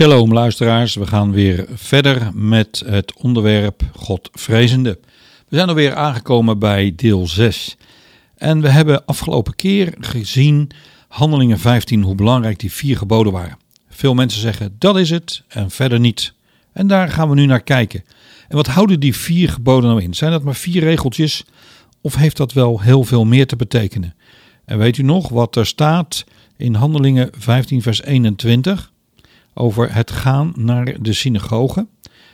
Shalom luisteraars, we gaan weer verder met het onderwerp Godvrezende. We zijn alweer aangekomen bij deel 6. En we hebben afgelopen keer gezien, handelingen 15, hoe belangrijk die vier geboden waren. Veel mensen zeggen dat is het en verder niet. En daar gaan we nu naar kijken. En wat houden die vier geboden nou in? Zijn dat maar vier regeltjes of heeft dat wel heel veel meer te betekenen? En weet u nog wat er staat in handelingen 15 vers 21? Over het gaan naar de synagoge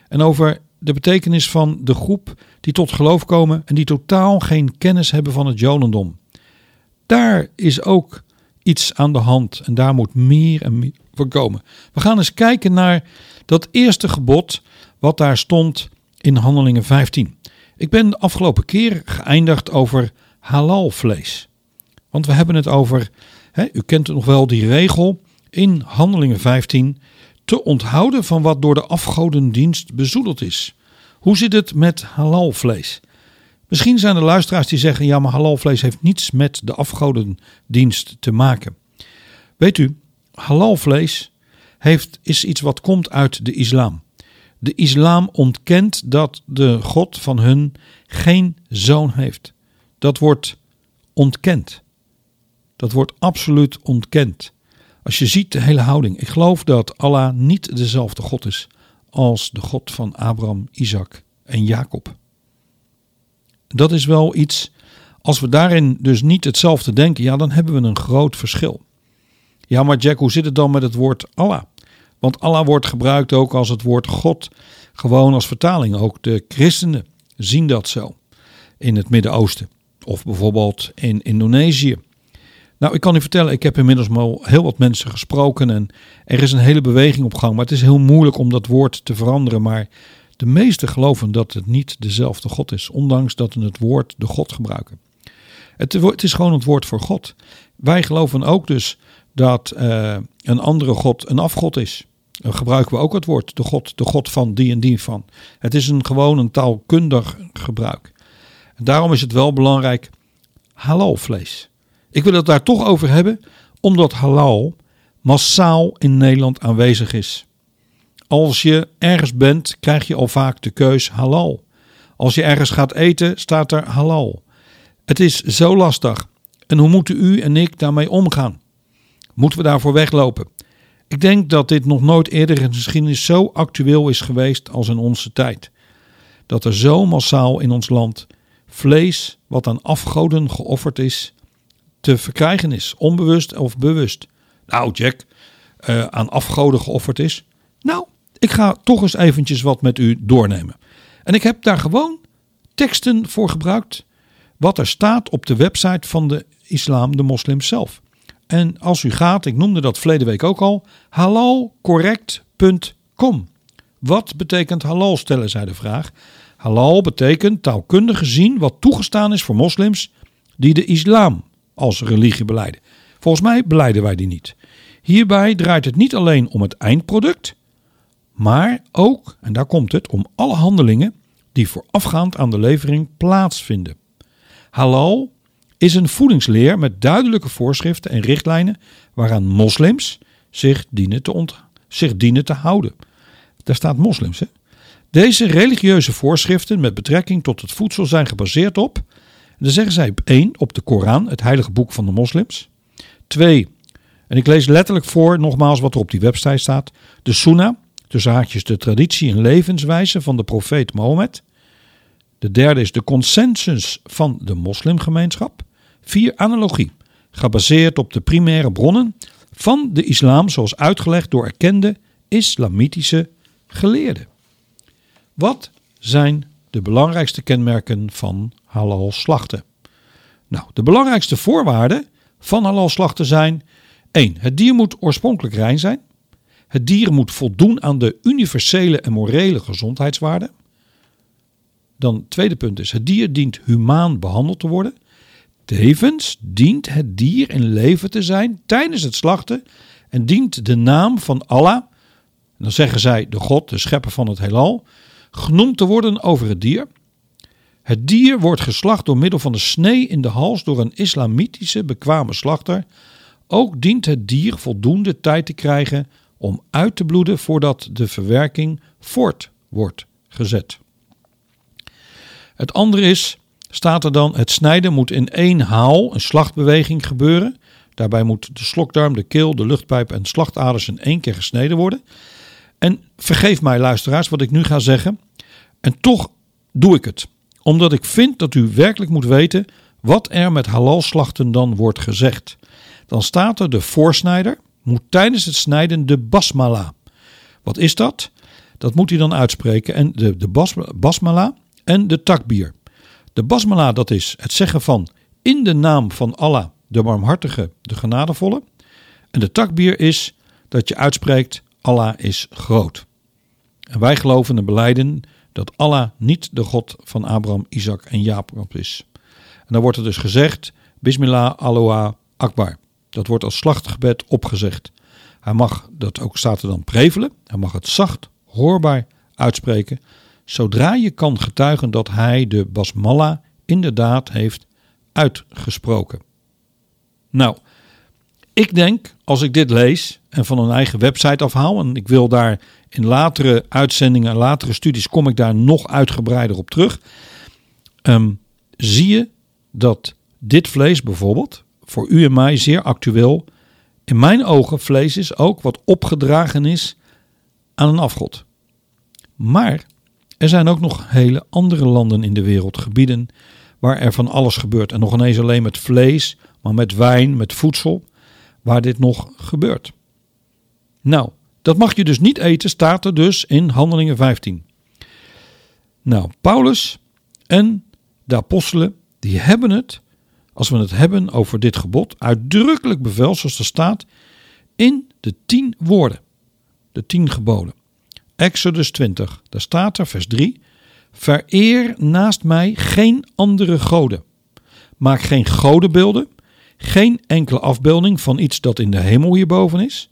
en over de betekenis van de groep die tot geloof komen en die totaal geen kennis hebben van het Jodendom. Daar is ook iets aan de hand en daar moet meer en meer voor komen. We gaan eens kijken naar dat eerste gebod wat daar stond in Handelingen 15. Ik ben de afgelopen keer geëindigd over halalvlees. Want we hebben het over, hè, u kent nog wel, die regel in Handelingen 15 te onthouden van wat door de afgodendienst bezoedeld is. Hoe zit het met halalvlees? Misschien zijn er luisteraars die zeggen: ja, maar halalvlees heeft niets met de afgodendienst te maken. Weet u, halalvlees heeft, is iets wat komt uit de islam. De islam ontkent dat de God van hun geen zoon heeft. Dat wordt ontkend. Dat wordt absoluut ontkend. Als je ziet de hele houding. Ik geloof dat Allah niet dezelfde God is als de God van Abraham, Isaac en Jacob. Dat is wel iets, als we daarin dus niet hetzelfde denken, ja, dan hebben we een groot verschil. Ja, maar Jack, hoe zit het dan met het woord Allah? Want Allah wordt gebruikt ook als het woord God Gewoon als vertaling. Ook de christenen zien dat zo in het Midden-Oosten. Of bijvoorbeeld in Indonesië. Nou, ik kan u vertellen, ik heb inmiddels al heel wat mensen gesproken en er is een hele beweging op gang. Maar het is heel moeilijk om dat woord te veranderen. Maar de meesten geloven dat het niet dezelfde God is, ondanks dat we het woord de God gebruiken. Het, is gewoon het woord voor God. Wij geloven ook dus dat uh, een andere God een afgod is. Dan gebruiken we ook het woord de God, de God van die en die van. Het is een gewoon een taalkundig gebruik. En daarom is het wel belangrijk halal vlees. Ik wil het daar toch over hebben, omdat halal massaal in Nederland aanwezig is. Als je ergens bent, krijg je al vaak de keus halal. Als je ergens gaat eten, staat er halal. Het is zo lastig. En hoe moeten u en ik daarmee omgaan? Moeten we daarvoor weglopen? Ik denk dat dit nog nooit eerder in de geschiedenis zo actueel is geweest als in onze tijd. Dat er zo massaal in ons land vlees wat aan afgoden geofferd is, te verkrijgen is, onbewust of bewust. Nou, Jack, uh, aan afgoden geofferd is. Nou, ik ga toch eens eventjes wat met u doornemen. En ik heb daar gewoon teksten voor gebruikt, wat er staat op de website van de islam, de moslims zelf. En als u gaat, ik noemde dat verleden week ook al, halalcorrect.com. Wat betekent halal stellen, zij de vraag. Halal betekent taalkundig gezien wat toegestaan is voor moslims die de islam als religie beleiden. Volgens mij beleiden wij die niet. Hierbij draait het niet alleen om het eindproduct, maar ook, en daar komt het, om alle handelingen die voorafgaand aan de levering plaatsvinden. Halal is een voedingsleer met duidelijke voorschriften en richtlijnen waaraan moslims zich dienen te, zich dienen te houden. Daar staat moslims. Hè? Deze religieuze voorschriften met betrekking tot het voedsel zijn gebaseerd op, dan zeggen zij op één, op de Koran, het heilige boek van de moslims. Twee, en ik lees letterlijk voor, nogmaals wat er op die website staat, de Sunnah, tussen haakjes de traditie en levenswijze van de profeet Mohammed. De derde is de consensus van de moslimgemeenschap. Vier, analogie, gebaseerd op de primaire bronnen van de islam zoals uitgelegd door erkende islamitische geleerden. Wat zijn de belangrijkste kenmerken van halal slachten? Nou, de belangrijkste voorwaarden van halal slachten zijn 1. Het dier moet oorspronkelijk rein zijn. Het dier moet voldoen aan de universele en morele gezondheidswaarden. Dan tweede punt is, het dier dient humaan behandeld te worden. Tevens dient het dier in leven te zijn tijdens het slachten en dient de naam van Allah, dan zeggen zij de God, de schepper van het heelal, genoemd te worden over het dier. Het dier wordt geslacht door middel van een snee in de hals door een islamitische bekwame slachter. Ook dient het dier voldoende tijd te krijgen om uit te bloeden voordat de verwerking voort wordt gezet. Het andere is, staat er dan, het snijden moet in één haal, een slachtbeweging gebeuren. Daarbij moet de slokdarm, de keel, de luchtpijp en slachtaders in één keer gesneden worden. En vergeef mij luisteraars wat ik nu ga zeggen. En toch doe ik het. Omdat ik vind dat u werkelijk moet weten wat er met halalslachten dan wordt gezegd. Dan staat er de voorsnijder moet tijdens het snijden de basmala. Wat is dat? Dat moet hij dan uitspreken. En de, de bas, basmala en de takbier. De basmala dat is het zeggen van in de naam van Allah, de barmhartige, de genadevolle. En de takbier is dat je uitspreekt Allah is groot. En wij geloven en beleiden dat Allah niet de God van Abraham, Isaac en Jacob is. En dan wordt er dus gezegd, Bismillah, Aloha, Akbar. Dat wordt als slachtgebed opgezegd. Hij mag, dat ook staat er dan prevelen, hij mag het zacht, hoorbaar uitspreken, zodra je kan getuigen dat hij de basmala inderdaad heeft uitgesproken. Nou, ik denk, als ik dit lees en van een eigen website afhaal, en ik wil daar in latere uitzendingen, latere studies, kom ik daar nog uitgebreider op terug. Ehm, zie je dat dit vlees bijvoorbeeld voor u en mij zeer actueel, in mijn ogen vlees is ook wat opgedragen is aan een afgod. Maar er zijn ook nog hele andere landen in de wereld, gebieden waar er van alles gebeurt. En nog ineens alleen met vlees, maar met wijn, met voedsel, waar dit nog gebeurt. Nou, dat mag je dus niet eten, staat er dus in Handelingen 15. Nou, Paulus en de apostelen, die hebben het, als we het hebben over dit gebod, uitdrukkelijk bevel, zoals er staat, in de tien woorden, de tien geboden. Exodus 20, daar staat er, vers 3, Vereer naast mij geen andere goden. Maak geen godenbeelden, geen enkele afbeelding van iets dat in de hemel hierboven is,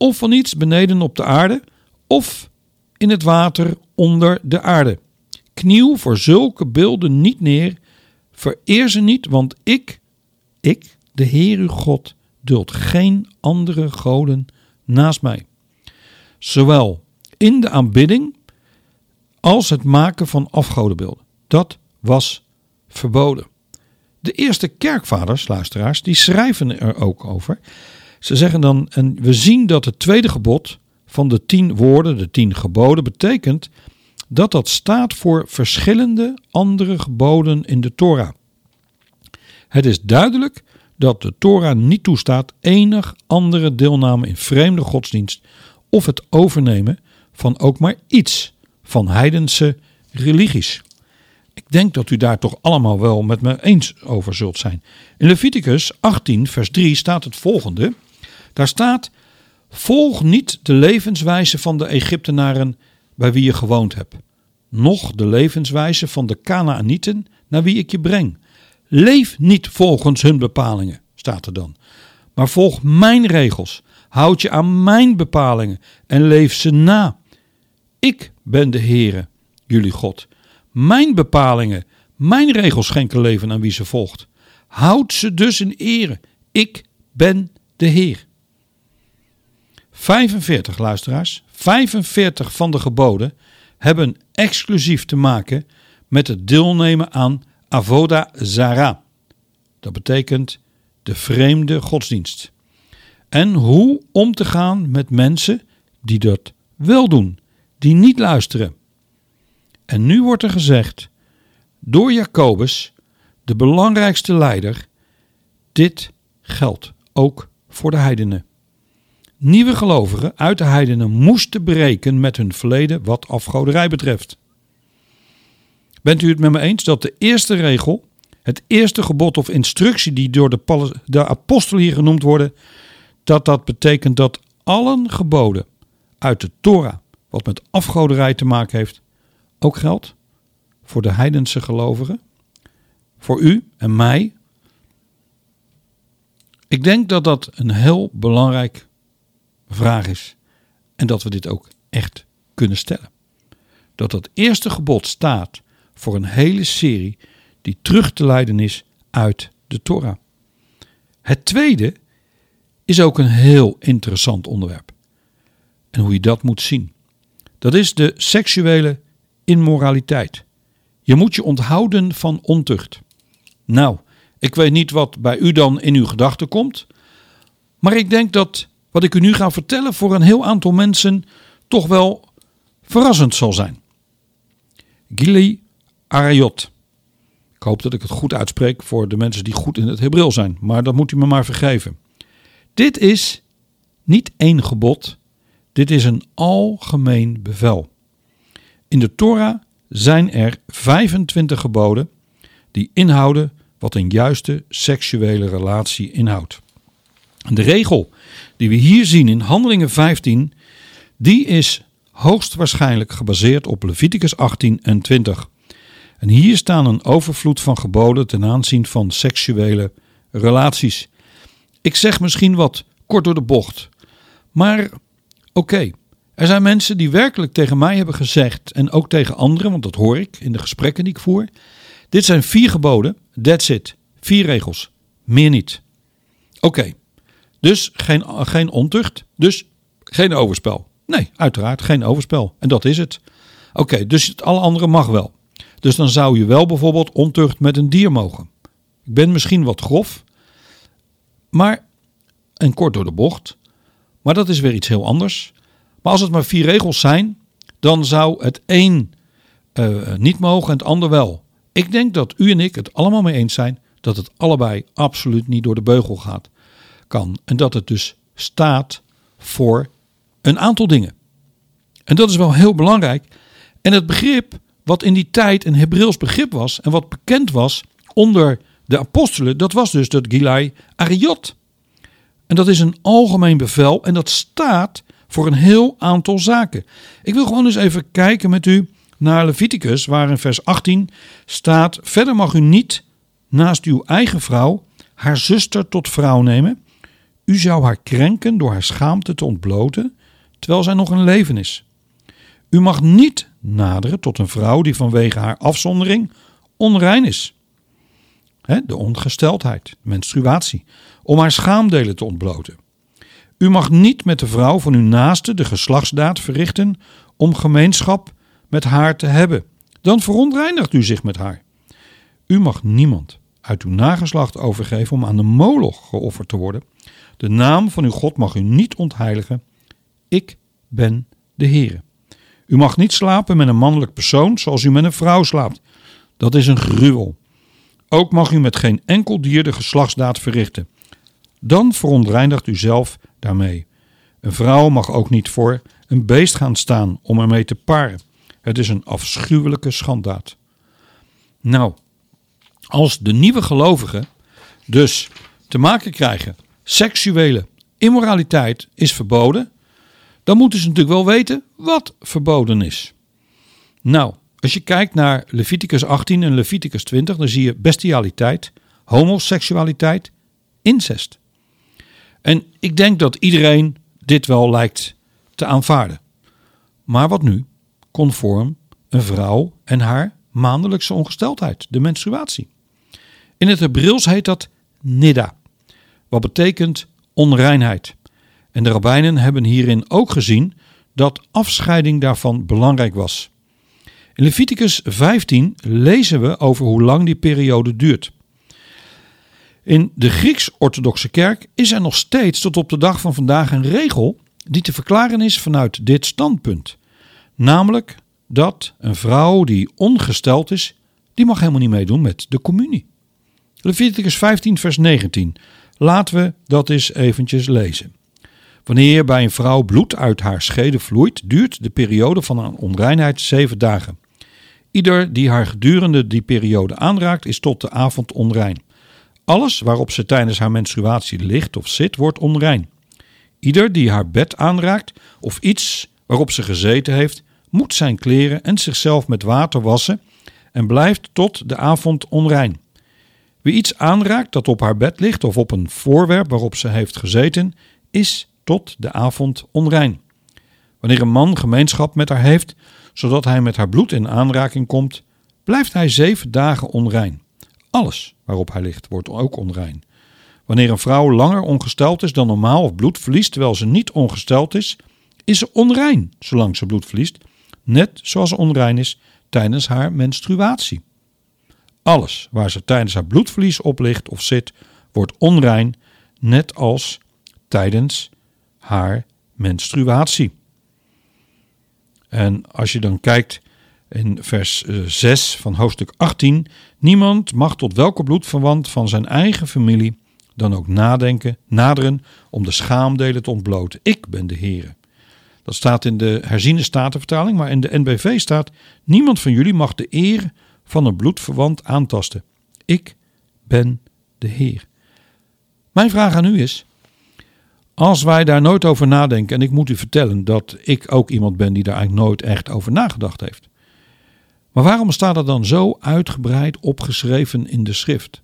of van iets beneden op de aarde, of in het water onder de aarde. Knieuw voor zulke beelden niet neer, vereer ze niet, want ik, ik, de Heer uw God, duld geen andere goden naast mij. Zowel in de aanbidding als het maken van afgodenbeelden. Dat was verboden. De eerste kerkvaders, luisteraars, die schrijven er ook over. Ze zeggen dan, en we zien dat het tweede gebod van de tien woorden, de tien geboden, betekent dat dat staat voor verschillende andere geboden in de Torah. Het is duidelijk dat de Torah niet toestaat enig andere deelname in vreemde godsdienst of het overnemen van ook maar iets van heidense religies. Ik denk dat u daar toch allemaal wel met me eens over zult zijn. In Leviticus 18, vers 3 staat het volgende. Daar staat: Volg niet de levenswijze van de Egyptenaren bij wie je gewoond hebt, noch de levenswijze van de Canaanieten naar wie ik je breng. Leef niet volgens hun bepalingen, staat er dan, maar volg mijn regels. Houd je aan mijn bepalingen en leef ze na. Ik ben de Heere, jullie God. Mijn bepalingen, mijn regels schenken leven aan wie ze volgt. Houd ze dus in ere. Ik ben de Heer. 45 luisteraars, 45 van de geboden hebben exclusief te maken met het deelnemen aan Avoda Zara. Dat betekent de vreemde godsdienst. En hoe om te gaan met mensen die dat wel doen, die niet luisteren. En nu wordt er gezegd door Jacobus, de belangrijkste leider, dit geldt ook voor de heidenen. Nieuwe gelovigen uit de heidenen moesten breken met hun verleden wat afgoderij betreft. Bent u het met me eens dat de eerste regel, het eerste gebod of instructie die door de, de apostel hier genoemd worden, dat dat betekent dat allen geboden uit de Torah, wat met afgoderij te maken heeft, ook geldt voor de heidense gelovigen, voor u en mij. Ik denk dat dat een heel belangrijk vraag is en dat we dit ook echt kunnen stellen. Dat dat eerste gebod staat voor een hele serie die terug te leiden is uit de Torah. Het tweede is ook een heel interessant onderwerp. En hoe je dat moet zien. Dat is de seksuele immoraliteit. Je moet je onthouden van ontucht. Nou, ik weet niet wat bij u dan in uw gedachten komt, maar ik denk dat wat ik u nu ga vertellen voor een heel aantal mensen toch wel verrassend zal zijn. Gili Arayot. Ik hoop dat ik het goed uitspreek voor de mensen die goed in het Hebreeuws zijn, maar dat moet u me maar vergeven. Dit is niet één gebod, dit is een algemeen bevel. In de Torah zijn er 25 geboden die inhouden wat een juiste seksuele relatie inhoudt. De regel die we hier zien in Handelingen 15, die is hoogstwaarschijnlijk gebaseerd op Leviticus 18 en 20. En hier staan een overvloed van geboden ten aanzien van seksuele relaties. Ik zeg misschien wat kort door de bocht, maar oké. Er zijn mensen die werkelijk tegen mij hebben gezegd, en ook tegen anderen, want dat hoor ik in de gesprekken die ik voer. Dit zijn vier geboden, that's it. Vier regels, meer niet. Oké, dus geen, geen ontucht, dus geen overspel. Nee, uiteraard geen overspel. En dat is het. Oké, dus het alle andere mag wel. Dus dan zou je wel bijvoorbeeld ontucht met een dier mogen. Ik ben misschien wat grof, maar en kort door de bocht. Maar dat is weer iets heel anders. Maar als het maar vier regels zijn, dan zou het één uh, niet mogen en het ander wel. Ik denk dat u en ik het allemaal mee eens zijn dat het allebei absoluut niet door de beugel gaat. Kan. En dat het dus staat voor een aantal dingen. En dat is wel heel belangrijk. En het begrip wat in die tijd een Hebreeuws begrip was en wat bekend was onder de apostelen, dat was dus dat Gilai Ariot. En dat is een algemeen bevel en dat staat voor een heel aantal zaken. Ik wil gewoon eens even kijken met u naar Leviticus, waar in vers 18 staat: Verder mag u niet naast uw eigen vrouw haar zuster tot vrouw nemen. U zou haar krenken door haar schaamte te ontbloten, terwijl zij nog in leven is. U mag niet naderen tot een vrouw die vanwege haar afzondering onrein is. de ongesteldheid, menstruatie, om haar schaamdelen te ontbloten. U mag niet met de vrouw van uw naaste de geslachtsdaad verrichten om gemeenschap met haar te hebben. Dan verontreinigt u zich met haar. U mag niemand uit uw nageslacht overgeven om aan de moloch geofferd te worden. De naam van uw God mag u niet ontheiligen. Ik ben de Heere. U mag niet slapen met een mannelijk persoon zoals u met een vrouw slaapt. Dat is een gruwel. Ook mag u met geen enkel dier de geslachtsdaad verrichten. Dan verontreinigt u zelf daarmee. Een vrouw mag ook niet voor een beest gaan staan om ermee te paren. Het is een afschuwelijke schanddaad. Nou, als de nieuwe gelovigen dus te maken krijgen, seksuele immoraliteit is verboden, dan moeten ze natuurlijk wel weten wat verboden is. Nou, als je kijkt naar Leviticus 18 en Leviticus 20, dan zie je bestialiteit, homoseksualiteit, incest. En ik denk dat iedereen dit wel lijkt te aanvaarden. Maar wat nu? Conform een vrouw en haar maandelijkse ongesteldheid, de menstruatie. In het Hebreeuws heet dat nidda, wat betekent onreinheid. En de rabbijnen hebben hierin ook gezien dat afscheiding daarvan belangrijk was. In Leviticus 15 lezen we over hoe lang die periode duurt. In de Grieks-orthodoxe kerk is er nog steeds tot op de dag van vandaag een regel die te verklaren is vanuit dit standpunt. Namelijk dat een vrouw die ongesteld is, die mag helemaal niet meedoen met de communie. Leviticus 15 vers 19. Laten we dat eens eventjes lezen. Wanneer bij een vrouw bloed uit haar schede vloeit, duurt de periode van haar onreinheid zeven dagen. Ieder die haar gedurende die periode aanraakt, is tot de avond onrein. Alles waarop ze tijdens haar menstruatie ligt of zit, wordt onrein. Ieder die haar bed aanraakt of iets waarop ze gezeten heeft, moet zijn kleren en zichzelf met water wassen en blijft tot de avond onrein. Wie iets aanraakt dat op haar bed ligt of op een voorwerp waarop ze heeft gezeten, is tot de avond onrein. Wanneer een man gemeenschap met haar heeft, zodat hij met haar bloed in aanraking komt, blijft hij zeven dagen onrein. Alles waarop hij ligt wordt ook onrein. Wanneer een vrouw langer ongesteld is dan normaal of bloed verliest terwijl ze niet ongesteld is, is ze onrein zolang ze bloed verliest, net zoals ze onrein is tijdens haar menstruatie. Alles waar ze tijdens haar bloedverlies op ligt of zit, wordt onrein, net als tijdens haar menstruatie. En als je dan kijkt in vers 6 eh, van hoofdstuk 18: Niemand mag tot welke bloedverwant van zijn eigen familie dan ook nadenken, naderen om de schaamdelen te ontbloten. Ik ben de Heer. Dat staat in de herziene statenvertaling, maar in de NBV staat: Niemand van jullie mag de eer van een bloedverwant aantasten. Ik ben de Heer. Mijn vraag aan u is: als wij daar nooit over nadenken, en ik moet u vertellen dat ik ook iemand ben die daar eigenlijk nooit echt over nagedacht heeft. Maar waarom staat er dan zo uitgebreid opgeschreven in de schrift?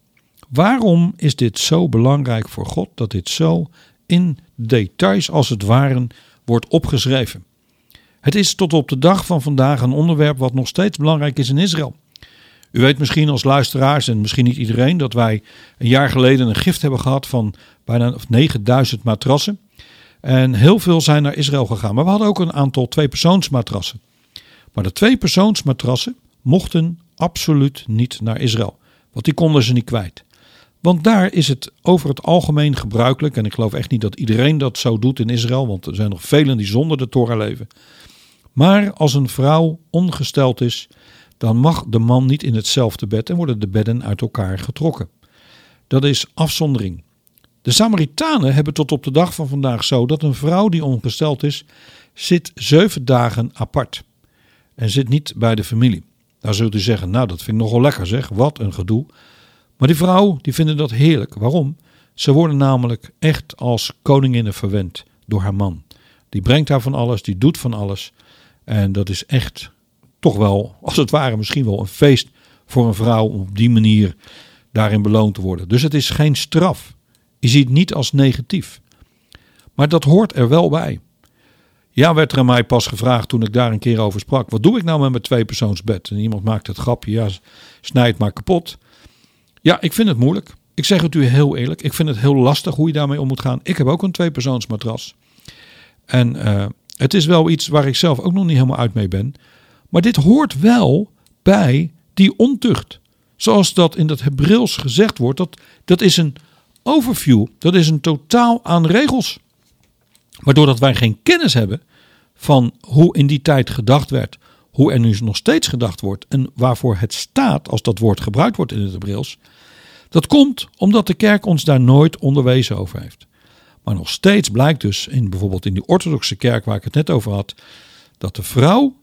Waarom is dit zo belangrijk voor God dat dit zo in details als het ware wordt opgeschreven? Het is tot op de dag van vandaag een onderwerp wat nog steeds belangrijk is in Israël. U weet misschien als luisteraars, en misschien niet iedereen, dat wij een jaar geleden een gift hebben gehad van bijna 9000 matrassen. En heel veel zijn naar Israël gegaan. Maar we hadden ook een aantal tweepersoonsmatrassen. Maar de tweepersoonsmatrassen mochten absoluut niet naar Israël. Want die konden ze niet kwijt. Want daar is het over het algemeen gebruikelijk, en ik geloof echt niet dat iedereen dat zo doet in Israël, want er zijn nog velen die zonder de Torah leven. Maar als een vrouw ongesteld is, dan mag de man niet in hetzelfde bed en worden de bedden uit elkaar getrokken. Dat is afzondering. De Samaritanen hebben tot op de dag van vandaag zo dat een vrouw die ongesteld is, zit zeven dagen apart en zit niet bij de familie. Nou zult u zeggen, nou dat vind ik nogal lekker zeg, wat een gedoe. Maar die vrouw, die vinden dat heerlijk. Waarom? Ze worden namelijk echt als koninginnen verwend door haar man. Die brengt haar van alles, die doet van alles. En dat is echt toch wel, als het ware, misschien wel een feest voor een vrouw om op die manier daarin beloond te worden. Dus het is geen straf. Je ziet niet als negatief. Maar dat hoort er wel bij. Ja, werd er aan mij pas gevraagd toen ik daar een keer over sprak. Wat doe ik nou met mijn tweepersoonsbed? En iemand maakt het grapje, ja, snijd maar kapot. Ja, ik vind het moeilijk. Ik zeg het u heel eerlijk. Ik vind het heel lastig hoe je daarmee om moet gaan. Ik heb ook een tweepersoonsmatras. En uh, het is wel iets waar ik zelf ook nog niet helemaal uit mee ben. Maar dit hoort wel bij die ontucht. Zoals dat in het Hebreeuws gezegd wordt, dat, dat is een overview. Dat is een totaal aan regels. Maar doordat wij geen kennis hebben van hoe in die tijd gedacht werd, hoe er nu nog steeds gedacht wordt en waarvoor het staat als dat woord gebruikt wordt in het Hebreeuws, dat komt omdat de kerk ons daar nooit onderwezen over heeft. Maar nog steeds blijkt dus, in, bijvoorbeeld in die orthodoxe kerk waar ik het net over had, dat de vrouw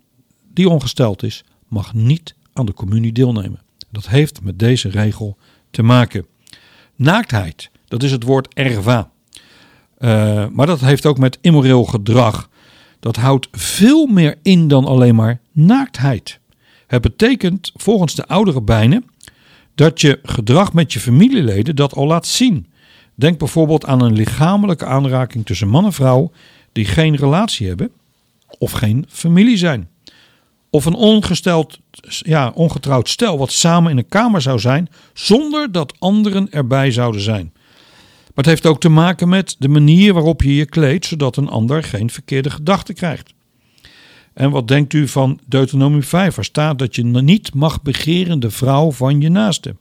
die ongesteld is, mag niet aan de communie deelnemen. Dat heeft met deze regel te maken. Naaktheid, dat is het woord erva. Uh, maar dat heeft ook met immoreel gedrag. Dat houdt veel meer in dan alleen maar naaktheid. Het betekent volgens de oudere bijnen dat je gedrag met je familieleden dat al laat zien. Denk bijvoorbeeld aan een lichamelijke aanraking tussen man en vrouw die geen relatie hebben of geen familie zijn. Of een ongesteld, ja, ongetrouwd stel wat samen in een kamer zou zijn zonder dat anderen erbij zouden zijn. Maar het heeft ook te maken met de manier waarop je je kleedt, zodat een ander geen verkeerde gedachten krijgt. En wat denkt u van Deuteronomie 5? Er staat dat je niet mag begeren de vrouw van je naaste.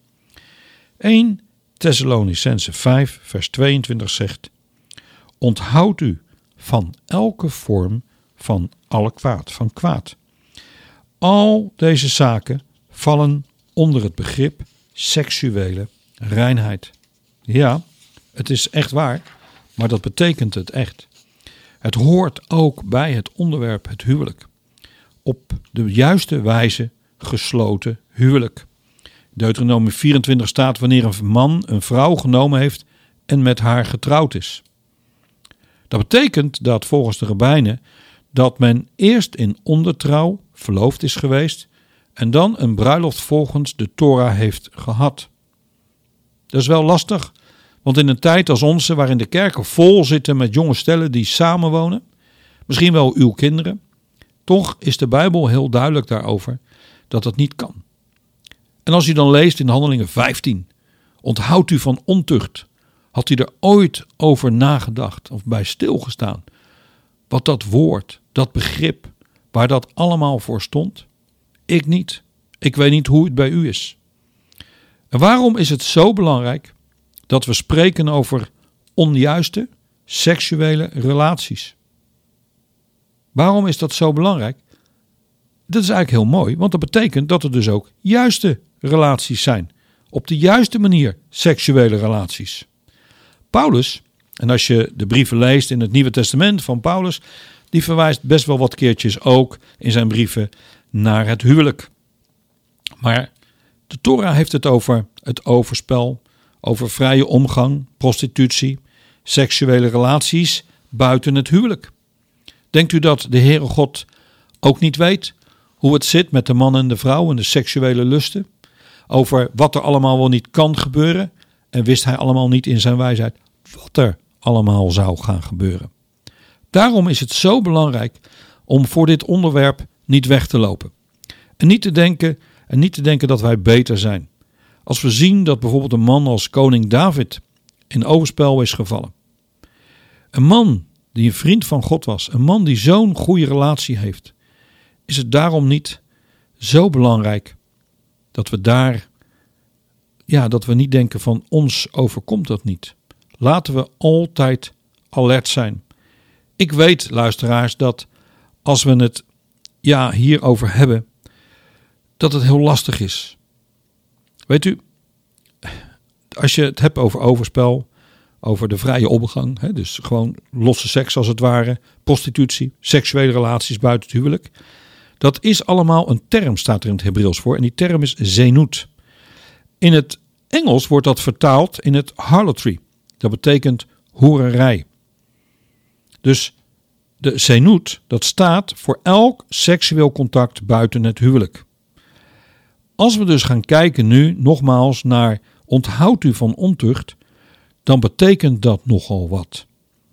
1 Thessalonicense 5, vers 22 zegt: Onthoud u van elke vorm van alle kwaad, van kwaad. Al deze zaken vallen onder het begrip seksuele reinheid. Ja, het is echt waar, maar dat betekent het echt. Het hoort ook bij het onderwerp het huwelijk. Op de juiste wijze gesloten huwelijk. Deuteronomie 24 staat wanneer een man een vrouw genomen heeft en met haar getrouwd is. Dat betekent dat volgens de rabbijnen dat men eerst in ondertrouw verloofd is geweest en dan een bruiloft volgens de Torah heeft gehad. Dat is wel lastig, want in een tijd als onze, waarin de kerken vol zitten met jonge stellen die samenwonen, misschien wel uw kinderen, toch is de Bijbel heel duidelijk daarover dat dat niet kan. En als u dan leest in Handelingen 15, onthoudt u van ontucht. Had u er ooit over nagedacht of bij stilgestaan? Wat dat woord, dat begrip, waar dat allemaal voor stond? Ik niet. Ik weet niet hoe het bij u is. En waarom is het zo belangrijk dat we spreken over onjuiste seksuele relaties? Waarom is dat zo belangrijk? Dat is eigenlijk heel mooi, want dat betekent dat er dus ook juiste relaties zijn. Op de juiste manier seksuele relaties. Paulus, en als je de brieven leest in het Nieuwe Testament van Paulus, die verwijst best wel wat keertjes ook in zijn brieven naar het huwelijk. Maar de Torah heeft het over het overspel, over vrije omgang, prostitutie, seksuele relaties buiten het huwelijk. Denkt u dat de Heere God ook niet weet hoe het zit met de man en de vrouw en de seksuele lusten? Over wat er allemaal wel niet kan gebeuren? En wist hij allemaal niet in zijn wijsheid wat er allemaal zou gaan gebeuren? Daarom is het zo belangrijk om voor dit onderwerp niet weg te lopen. En niet te denken, en niet te denken dat wij beter zijn. Als we zien dat bijvoorbeeld een man als koning David in overspel is gevallen. Een man die een vriend van God was, een man die zo'n goede relatie heeft, is het daarom niet zo belangrijk dat we daar, ja, dat we niet denken van ons overkomt dat niet. Laten we altijd alert zijn. Ik weet, luisteraars, dat als we het ja, hierover hebben, dat het heel lastig is. Weet u, als je het hebt over overspel, over de vrije omgang, hè, dus gewoon losse seks als het ware, prostitutie, seksuele relaties buiten het huwelijk, Dat is allemaal een term, staat er in het Hebreeuws voor. En die term is zenut. In het Engels wordt dat vertaald in het harlotry. Dat betekent hoererij. Dus de zenut, dat staat voor elk seksueel contact buiten het huwelijk. Als we dus gaan kijken nu nogmaals naar onthoudt u van ontucht, dan betekent dat nogal wat.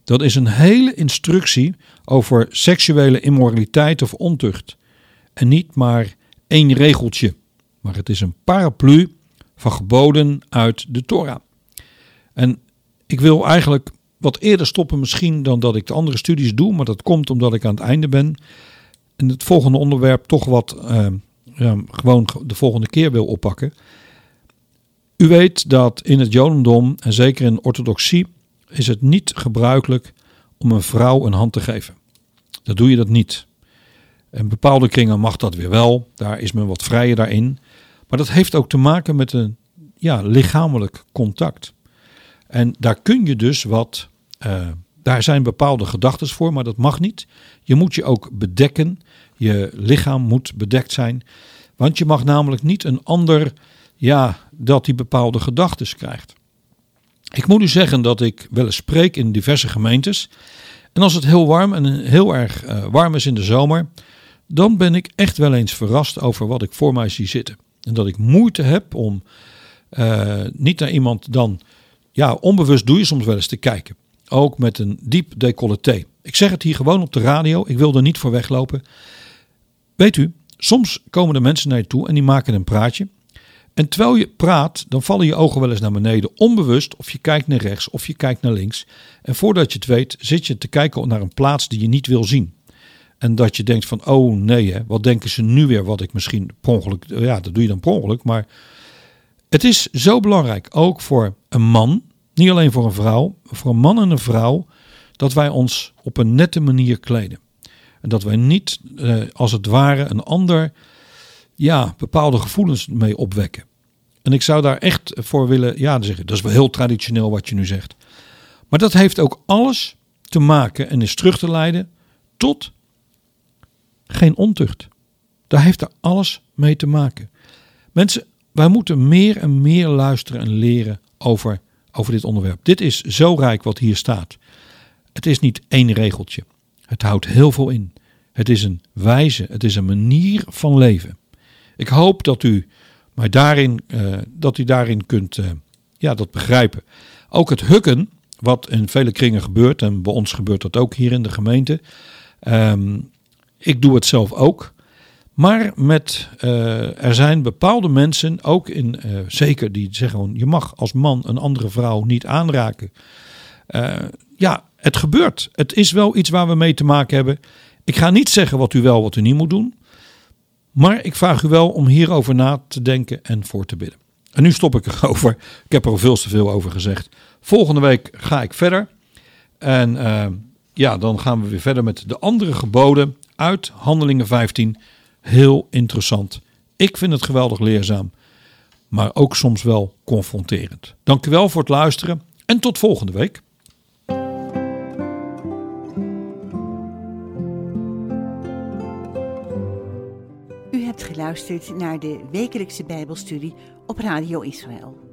Dat is een hele instructie over seksuele immoraliteit of ontucht. En niet maar één regeltje, maar het is een paraplu van geboden uit de Torah. En ik wil eigenlijk wat eerder stoppen misschien dan dat ik de andere studies doe, maar dat komt omdat ik aan het einde ben. En het volgende onderwerp toch wat uh, ja, gewoon de volgende keer wil oppakken. U weet dat in het Jodendom en zeker in orthodoxie is het niet gebruikelijk om een vrouw een hand te geven. Dat doe je dat niet. In bepaalde kringen mag dat weer wel, daar is men wat vrijer daarin. Maar dat heeft ook te maken met een ja, lichamelijk contact. En daar kun je dus wat, uh, daar zijn bepaalde gedachten voor, maar dat mag niet. Je moet je ook bedekken, je lichaam moet bedekt zijn. Want je mag namelijk niet een ander, ja, dat die bepaalde gedachten krijgt. Ik moet u zeggen dat ik wel eens spreek in diverse gemeentes. En als het heel warm en heel erg uh, warm is in de zomer, dan ben ik echt wel eens verrast over wat ik voor mij zie zitten. En dat ik moeite heb om uh, niet naar iemand dan, ja, onbewust doe je soms wel eens te kijken. Ook met een diep decolleté. Ik zeg het hier gewoon op de radio, ik wil er niet voor weglopen. Weet u, soms komen er mensen naar je toe en die maken een praatje. En terwijl je praat, dan vallen je ogen wel eens naar beneden, onbewust, of je kijkt naar rechts of je kijkt naar links. En voordat je het weet, zit je te kijken naar een plaats die je niet wil zien. En dat je denkt van, oh nee, hè, wat denken ze nu weer wat ik misschien per ongeluk, ja, dat doe je dan per ongeluk, maar het is zo belangrijk, ook voor een man, niet alleen voor een vrouw, voor een man en een vrouw, dat wij ons op een nette manier kleden. En dat wij niet, eh, als het ware, een ander, ja, bepaalde gevoelens mee opwekken. En ik zou daar echt voor willen, ja, zeggen, dat is wel heel traditioneel wat je nu zegt. Maar dat heeft ook alles te maken en is terug te leiden tot geen ontucht. Daar heeft er alles mee te maken. Mensen, wij moeten meer en meer luisteren en leren over, over dit onderwerp. Dit is zo rijk wat hier staat. Het is niet één regeltje. Het houdt heel veel in. Het is een wijze, het is een manier van leven. Ik hoop dat u maar daarin, uh, dat u daarin kunt uh, ja, dat begrijpen. Ook het hukken, wat in vele kringen gebeurt, en bij ons gebeurt dat ook hier in de gemeente. Um, ik doe het zelf ook. Maar met, uh, er zijn bepaalde mensen, ook in, uh, zeker die zeggen je mag als man een andere vrouw niet aanraken. Uh, ja, het gebeurt. Het is wel iets waar we mee te maken hebben. Ik ga niet zeggen wat u wel, wat u niet moet doen. Maar ik vraag u wel om hierover na te denken en voor te bidden. En nu stop ik erover. Ik heb er al veel te veel over gezegd. Volgende week ga ik verder. En ja, dan gaan we weer verder met de andere geboden uit Handelingen 15 heel interessant. Ik vind het geweldig leerzaam, maar ook soms wel confronterend. Dank u wel voor het luisteren en tot volgende week. U hebt geluisterd naar de wekelijkse Bijbelstudie op Radio Israël.